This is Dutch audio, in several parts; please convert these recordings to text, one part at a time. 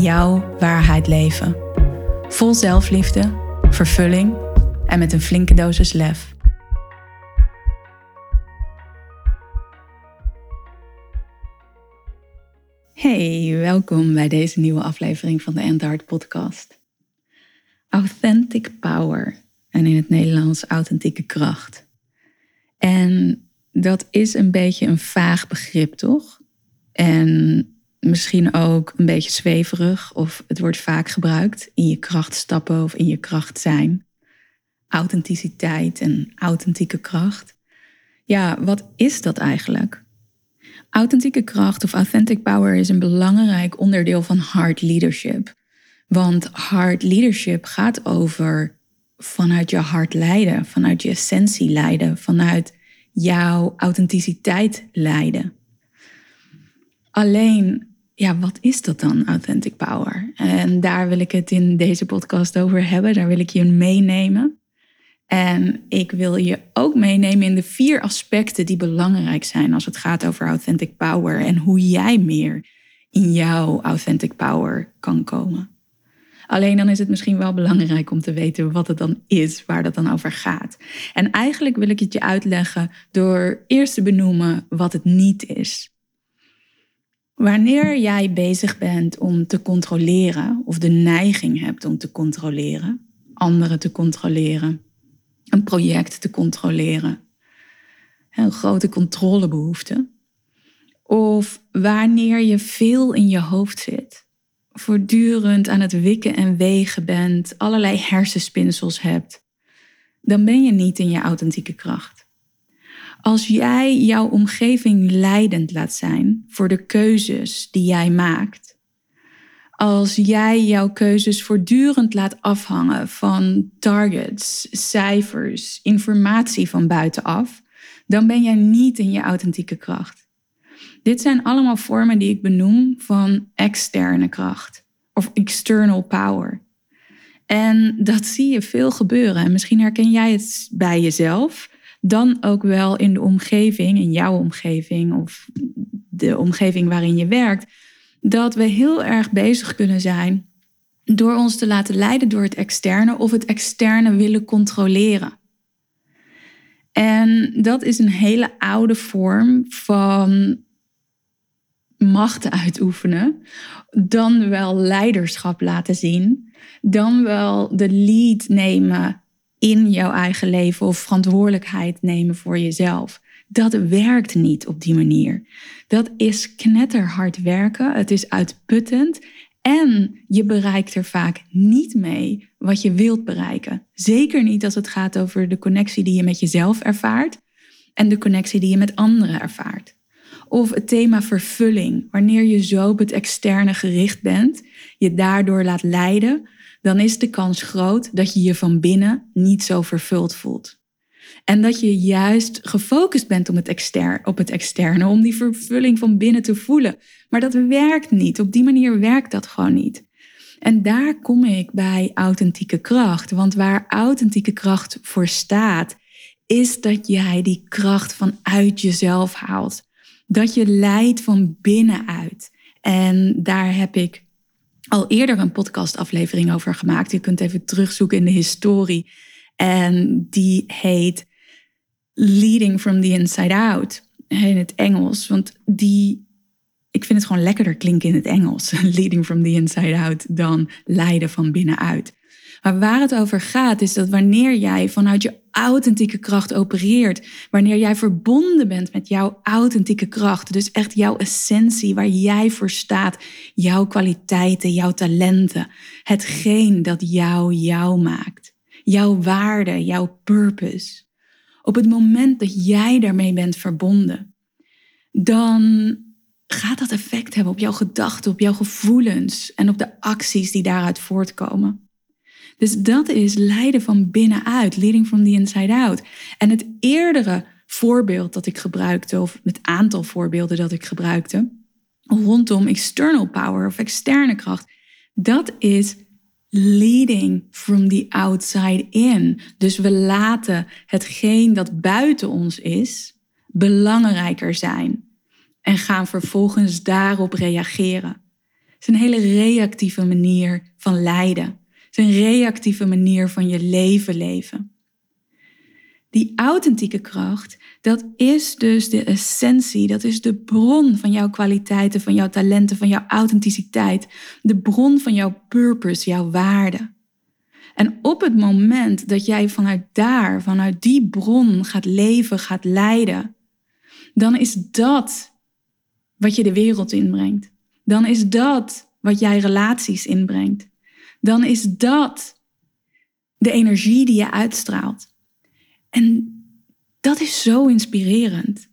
jouw waarheid leven. Vol zelfliefde, vervulling en met een flinke dosis lef. Hey, welkom bij deze nieuwe aflevering van de End podcast. Authentic power en in het Nederlands authentieke kracht. En dat is een beetje een vaag begrip, toch? En misschien ook een beetje zweverig of het wordt vaak gebruikt in je kracht stappen of in je kracht zijn. Authenticiteit en authentieke kracht. Ja, wat is dat eigenlijk? Authentieke kracht of authentic power is een belangrijk onderdeel van hard leadership. Want hard leadership gaat over vanuit je hart leiden, vanuit je essentie leiden, vanuit jouw authenticiteit leiden. Alleen ja, wat is dat dan, authentic power? En daar wil ik het in deze podcast over hebben. Daar wil ik je meenemen. En ik wil je ook meenemen in de vier aspecten die belangrijk zijn als het gaat over authentic power en hoe jij meer in jouw authentic power kan komen. Alleen dan is het misschien wel belangrijk om te weten wat het dan is, waar dat dan over gaat. En eigenlijk wil ik het je uitleggen door eerst te benoemen wat het niet is. Wanneer jij bezig bent om te controleren of de neiging hebt om te controleren, anderen te controleren, een project te controleren, een grote controlebehoefte, of wanneer je veel in je hoofd zit, voortdurend aan het wikken en wegen bent, allerlei hersenspinsels hebt, dan ben je niet in je authentieke kracht. Als jij jouw omgeving leidend laat zijn voor de keuzes die jij maakt, als jij jouw keuzes voortdurend laat afhangen van targets, cijfers, informatie van buitenaf, dan ben jij niet in je authentieke kracht. Dit zijn allemaal vormen die ik benoem van externe kracht of external power. En dat zie je veel gebeuren. En misschien herken jij het bij jezelf dan ook wel in de omgeving, in jouw omgeving of de omgeving waarin je werkt, dat we heel erg bezig kunnen zijn door ons te laten leiden door het externe of het externe willen controleren. En dat is een hele oude vorm van macht uitoefenen, dan wel leiderschap laten zien, dan wel de lead nemen in jouw eigen leven of verantwoordelijkheid nemen voor jezelf. Dat werkt niet op die manier. Dat is knetterhard werken. Het is uitputtend. En je bereikt er vaak niet mee wat je wilt bereiken. Zeker niet als het gaat over de connectie die je met jezelf ervaart en de connectie die je met anderen ervaart. Of het thema vervulling. Wanneer je zo op het externe gericht bent, je daardoor laat leiden, dan is de kans groot dat je je van binnen niet zo vervuld voelt. En dat je juist gefocust bent op het, op het externe, om die vervulling van binnen te voelen. Maar dat werkt niet. Op die manier werkt dat gewoon niet. En daar kom ik bij authentieke kracht. Want waar authentieke kracht voor staat, is dat jij die kracht vanuit jezelf haalt. Dat je leidt van binnenuit. En daar heb ik al eerder een podcastaflevering over gemaakt. Je kunt even terugzoeken in de historie. En die heet Leading from the Inside Out in het Engels. Want die, ik vind het gewoon lekkerder klinken in het Engels. Leading from the Inside Out dan leiden van binnenuit. Maar waar het over gaat is dat wanneer jij vanuit je authentieke kracht opereert, wanneer jij verbonden bent met jouw authentieke kracht, dus echt jouw essentie waar jij voor staat, jouw kwaliteiten, jouw talenten, hetgeen dat jou jou maakt, jouw waarde, jouw purpose. Op het moment dat jij daarmee bent verbonden, dan gaat dat effect hebben op jouw gedachten, op jouw gevoelens en op de acties die daaruit voortkomen. Dus dat is leiden van binnenuit, leading from the inside out. En het eerdere voorbeeld dat ik gebruikte, of het aantal voorbeelden dat ik gebruikte, rondom external power of externe kracht, dat is leading from the outside in. Dus we laten hetgeen dat buiten ons is belangrijker zijn en gaan vervolgens daarop reageren. Het is een hele reactieve manier van lijden. Een reactieve manier van je leven leven. Die authentieke kracht, dat is dus de essentie, dat is de bron van jouw kwaliteiten, van jouw talenten, van jouw authenticiteit, de bron van jouw purpose, jouw waarde. En op het moment dat jij vanuit daar, vanuit die bron gaat leven, gaat leiden, dan is dat wat je de wereld inbrengt. Dan is dat wat jij relaties inbrengt. Dan is dat de energie die je uitstraalt. En dat is zo inspirerend.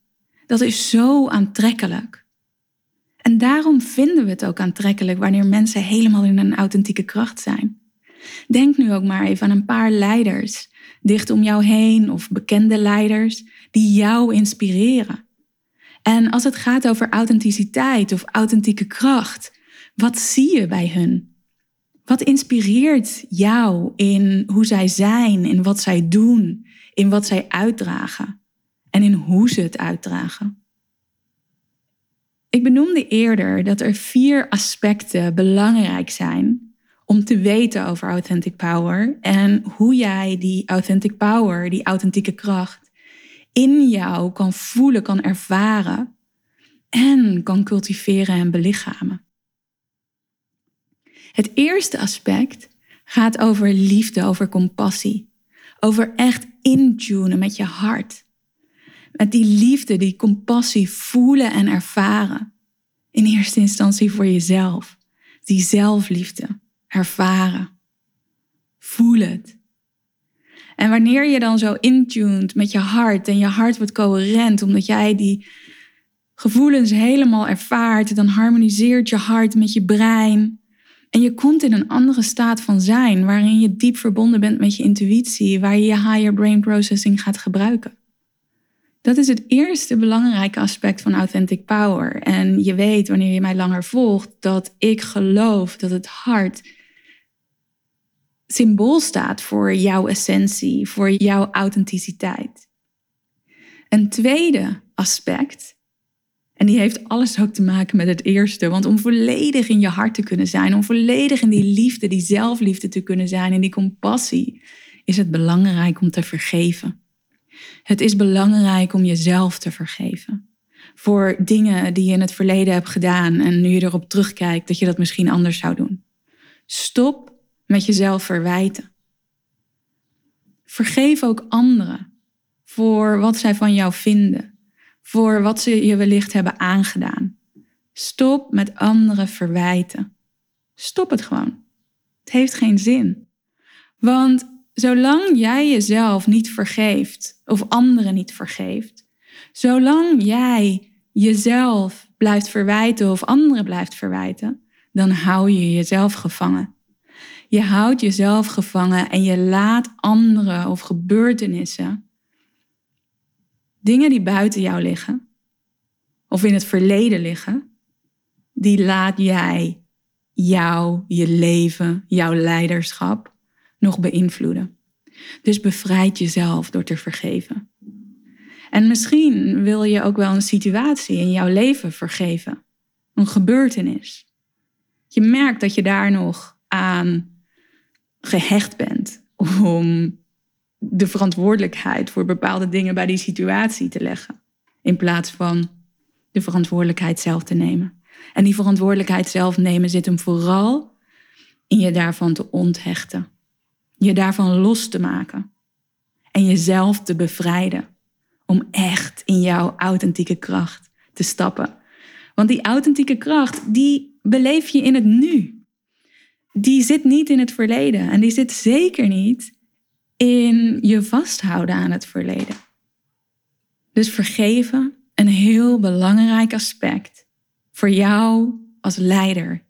Dat is zo aantrekkelijk. En daarom vinden we het ook aantrekkelijk wanneer mensen helemaal in een authentieke kracht zijn. Denk nu ook maar even aan een paar leiders dicht om jou heen of bekende leiders die jou inspireren. En als het gaat over authenticiteit of authentieke kracht, wat zie je bij hun? Wat inspireert jou in hoe zij zijn, in wat zij doen, in wat zij uitdragen en in hoe ze het uitdragen? Ik benoemde eerder dat er vier aspecten belangrijk zijn om te weten over authentic power en hoe jij die authentic power, die authentieke kracht, in jou kan voelen, kan ervaren en kan cultiveren en belichamen. Het eerste aspect gaat over liefde, over compassie, over echt intunen met je hart. Met die liefde, die compassie voelen en ervaren. In eerste instantie voor jezelf. Die zelfliefde ervaren. Voel het. En wanneer je dan zo intuned met je hart en je hart wordt coherent, omdat jij die gevoelens helemaal ervaart, dan harmoniseert je hart met je brein. En je komt in een andere staat van zijn, waarin je diep verbonden bent met je intuïtie, waar je je higher brain processing gaat gebruiken. Dat is het eerste belangrijke aspect van authentic power. En je weet, wanneer je mij langer volgt, dat ik geloof dat het hart symbool staat voor jouw essentie, voor jouw authenticiteit. Een tweede aspect, en die heeft alles ook te maken met het eerste, want om volledig in je hart te kunnen zijn, om volledig in die liefde, die zelfliefde te kunnen zijn, in die compassie, is het belangrijk om te vergeven. Het is belangrijk om jezelf te vergeven. Voor dingen die je in het verleden hebt gedaan en nu je erop terugkijkt dat je dat misschien anders zou doen. Stop met jezelf verwijten. Vergeef ook anderen voor wat zij van jou vinden, voor wat ze je wellicht hebben aangedaan. Stop met anderen verwijten. Stop het gewoon. Het heeft geen zin. Want zolang jij jezelf niet vergeeft of anderen niet vergeeft, zolang jij jezelf blijft verwijten of anderen blijft verwijten, dan hou je jezelf gevangen. Je houdt jezelf gevangen en je laat anderen of gebeurtenissen, dingen die buiten jou liggen, of in het verleden liggen, die laat jij jou, je leven, jouw leiderschap nog beïnvloeden. Dus bevrijd jezelf door te vergeven. En misschien wil je ook wel een situatie in jouw leven vergeven. Een gebeurtenis. Je merkt dat je daar nog aan gehecht bent om de verantwoordelijkheid voor bepaalde dingen bij die situatie te leggen. In plaats van de verantwoordelijkheid zelf te nemen. En die verantwoordelijkheid zelf nemen zit hem vooral in je daarvan te onthechten. Je daarvan los te maken. En jezelf te bevrijden. Om echt in jouw authentieke kracht te stappen. Want die authentieke kracht, die beleef je in het nu die zit niet in het verleden. En die zit zeker niet in je vasthouden aan het verleden. Dus vergeven, een heel belangrijk aspect voor jou als leider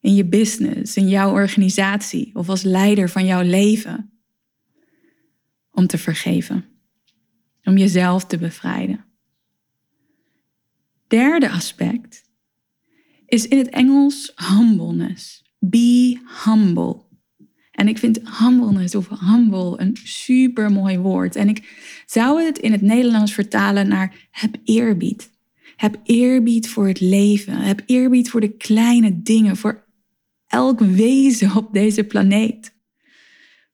in je business, in jouw organisatie of als leider van jouw leven om te vergeven, om jezelf te bevrijden. Derde aspect is in het Engels humbleness. Be humble. En ik vind humbleness of humble een super mooi woord. En ik zou het in het Nederlands vertalen naar heb eerbied. Heb eerbied voor het leven. Heb eerbied voor de kleine dingen, voor elk wezen op deze planeet.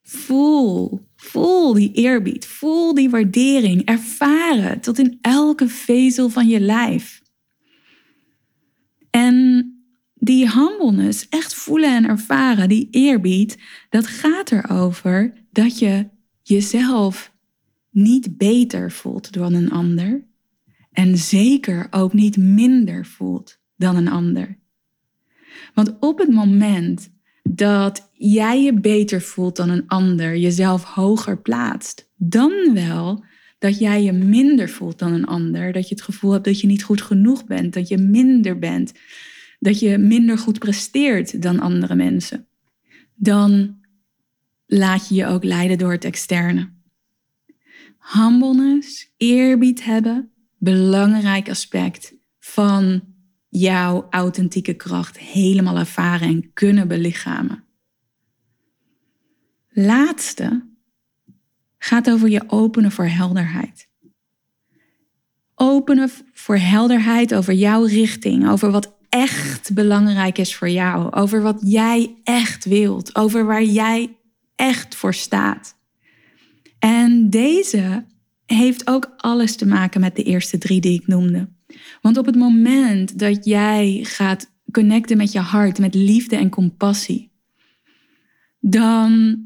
Voel, voel die eerbied, voel die waardering, ervaren tot in elke vezel van je lijf. En die humbleness, echt voelen en ervaren, die eerbied, dat gaat erover dat je jezelf niet beter voelt dan een ander. En zeker ook niet minder voelt dan een ander. Want op het moment dat jij je beter voelt dan een ander, jezelf hoger plaatst, dan wel dat jij je minder voelt dan een ander, dat je het gevoel hebt dat je niet goed genoeg bent, dat je minder bent, dat je minder goed presteert dan andere mensen, dan laat je je ook leiden door het externe. Humbleness, eerbied hebben, belangrijk aspect van jouw authentieke kracht helemaal ervaren en kunnen belichamen. Laatste gaat over je openen voor helderheid. Openen voor helderheid over jouw richting, over wat echt belangrijk is voor jou, over wat jij echt wilt, over waar jij echt voor staat. En deze heeft ook alles te maken met de eerste drie die ik noemde. Want op het moment dat jij gaat connecten met je hart, met liefde en compassie, dan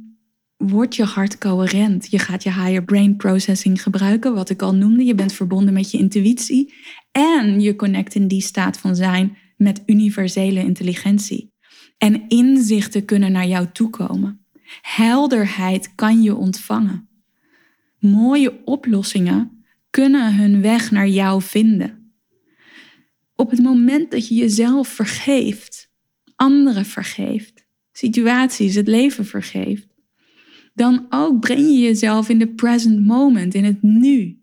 wordt je hart coherent. Je gaat je higher brain processing gebruiken, wat ik al noemde. Je bent verbonden met je intuïtie en je connect in die staat van zijn met universele intelligentie. En inzichten kunnen naar jou toekomen. Helderheid kan je ontvangen. Mooie oplossingen kunnen hun weg naar jou vinden. Op het moment dat je jezelf vergeeft, anderen vergeeft, situaties, het leven vergeeft, dan ook breng je jezelf in de present moment, in het nu.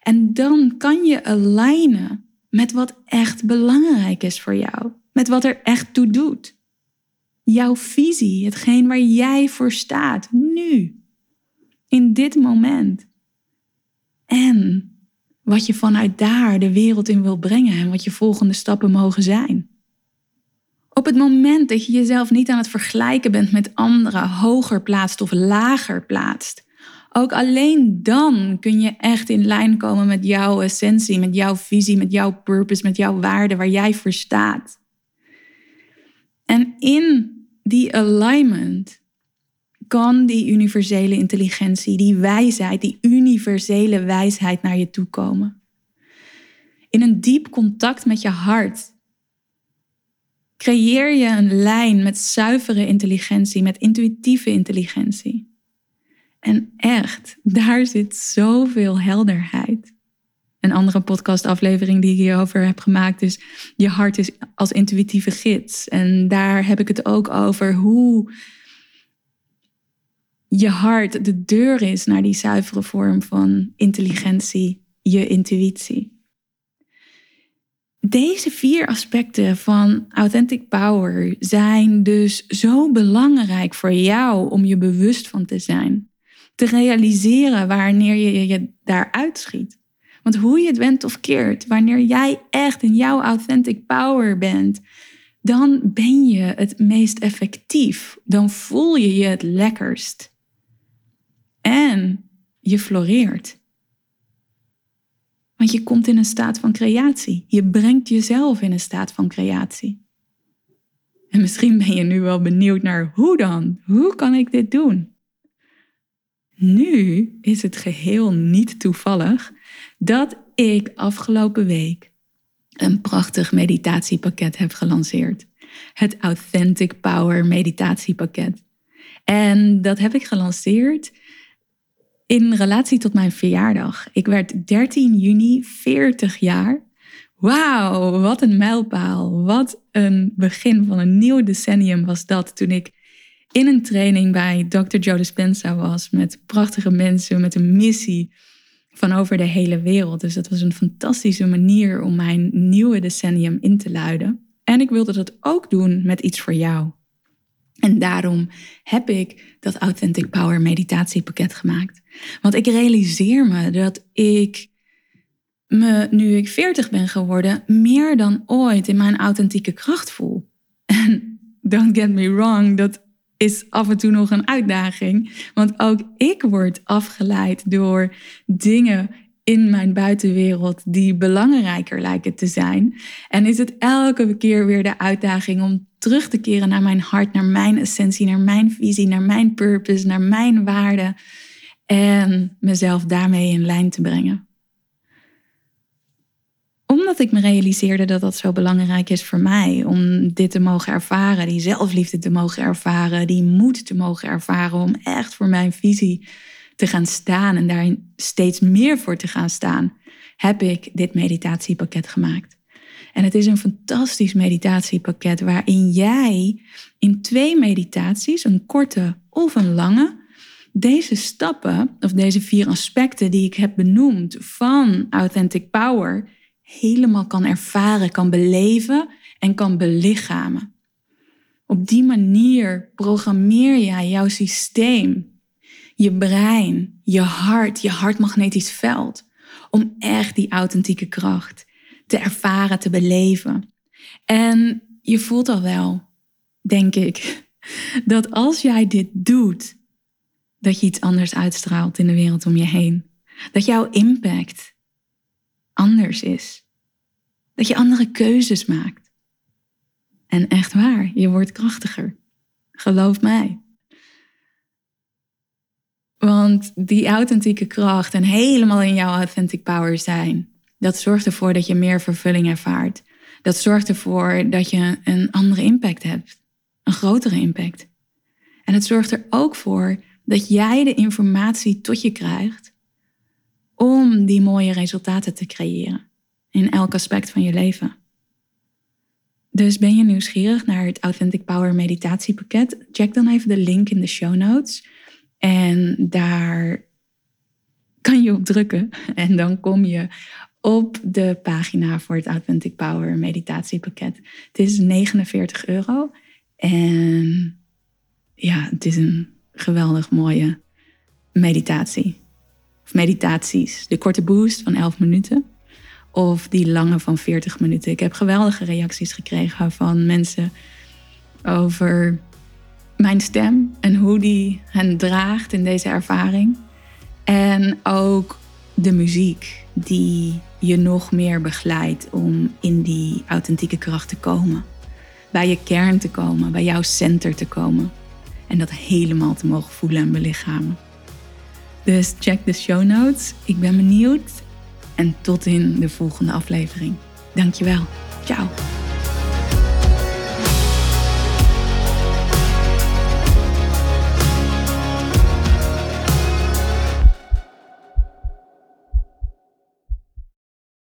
En dan kan je alignen met wat echt belangrijk is voor jou, met wat er echt toe doet. Jouw visie, hetgeen waar jij voor staat, nu, in dit moment. En wat je vanuit daar de wereld in wil brengen en wat je volgende stappen mogen zijn. Op het moment dat je jezelf niet aan het vergelijken bent met anderen, hoger plaatst of lager plaatst, ook alleen dan kun je echt in lijn komen met jouw essentie, met jouw visie, met jouw purpose, met jouw waarde, waar jij voor staat. En in die alignment kan die universele intelligentie, die wijsheid, die universele wijsheid naar je toe komen. In een diep contact met je hart creëer je een lijn met zuivere intelligentie, met intuïtieve intelligentie. En echt, daar zit zoveel helderheid. Een andere podcastaflevering die ik hierover heb gemaakt is Je hart is als intuïtieve gids. En daar heb ik het ook over hoe je hart de deur is naar die zuivere vorm van intelligentie, je intuïtie. Deze vier aspecten van authentic power zijn dus zo belangrijk voor jou om je bewust van te zijn te realiseren wanneer je je daar uitschiet. Want hoe je het went of keert, wanneer jij echt in jouw authentic power bent, dan ben je het meest effectief. Dan voel je je het lekkerst. En je floreert. Want je komt in een staat van creatie. Je brengt jezelf in een staat van creatie. En misschien ben je nu wel benieuwd naar hoe dan? Hoe kan ik dit doen? Nu is het geheel niet toevallig dat ik afgelopen week een prachtig meditatiepakket heb gelanceerd. Het Authentic Power meditatiepakket. En dat heb ik gelanceerd in relatie tot mijn verjaardag. Ik werd 13 juni 40 jaar. Wauw, wat een mijlpaal. Wat een begin van een nieuw decennium was dat toen ik in een training bij Dr. Joe Dispenza was met prachtige mensen met een missie van over de hele wereld. Dus dat was een fantastische manier om mijn nieuwe decennium in te luiden. En ik wilde dat ook doen met iets voor jou. En daarom heb ik dat Authentic Power meditatiepakket gemaakt. Want ik realiseer me dat ik me, nu ik 40 ben geworden, meer dan ooit in mijn authentieke kracht voel. En don't get me wrong, dat is af en toe nog een uitdaging. Want ook ik word afgeleid door dingen in mijn buitenwereld die belangrijker lijken te zijn. En is het elke keer weer de uitdaging om terug te keren naar mijn hart, naar mijn essentie, naar mijn visie, naar mijn purpose, naar mijn waarde. En mezelf daarmee in lijn te brengen omdat ik me realiseerde dat dat zo belangrijk is voor mij. Om dit te mogen ervaren, die zelfliefde te mogen ervaren, die moed te mogen ervaren. Om echt voor mijn visie te gaan staan en daar steeds meer voor te gaan staan. Heb ik dit meditatiepakket gemaakt. En het is een fantastisch meditatiepakket waarin jij in twee meditaties, een korte of een lange, deze stappen of deze vier aspecten die ik heb benoemd van Authentic Power helemaal kan ervaren, kan beleven en kan belichamen. Op die manier programmeer jij jouw systeem, je brein, je hart, je hartmagnetisch veld om echt die authentieke kracht te ervaren, te beleven. En je voelt al wel, denk ik, dat als jij dit doet, dat je iets anders uitstraalt in de wereld om je heen. Dat jouw impact anders is. Dat je andere keuzes maakt. En echt waar, je wordt krachtiger. Geloof mij. Want die authentieke kracht en helemaal in jouw authentic power zijn, dat zorgt ervoor dat je meer vervulling ervaart. Dat zorgt ervoor dat je een andere impact hebt, een grotere impact. En het zorgt er ook voor dat jij de informatie tot je krijgt om die mooie resultaten te creëren in elk aspect van je leven. Dus ben je nieuwsgierig naar het Authentic Power meditatiepakket? Check dan even de link in de show notes. En daar kan je op drukken. En dan kom je op de pagina voor het Authentic Power meditatiepakket. Het is 49 euro. En ja, het is een geweldig mooie meditatie. Of meditaties. De korte boost van 11 minuten of die lange van 40 minuten. Ik heb geweldige reacties gekregen van mensen over mijn stem en hoe die hen draagt in deze ervaring. En ook de muziek die je nog meer begeleidt om in die authentieke kracht te komen. Bij je kern te komen, bij jouw center te komen. En dat helemaal te mogen voelen en belichamen. Dus check de show notes. Ik ben benieuwd en tot in de volgende aflevering. Dankjewel. Ciao.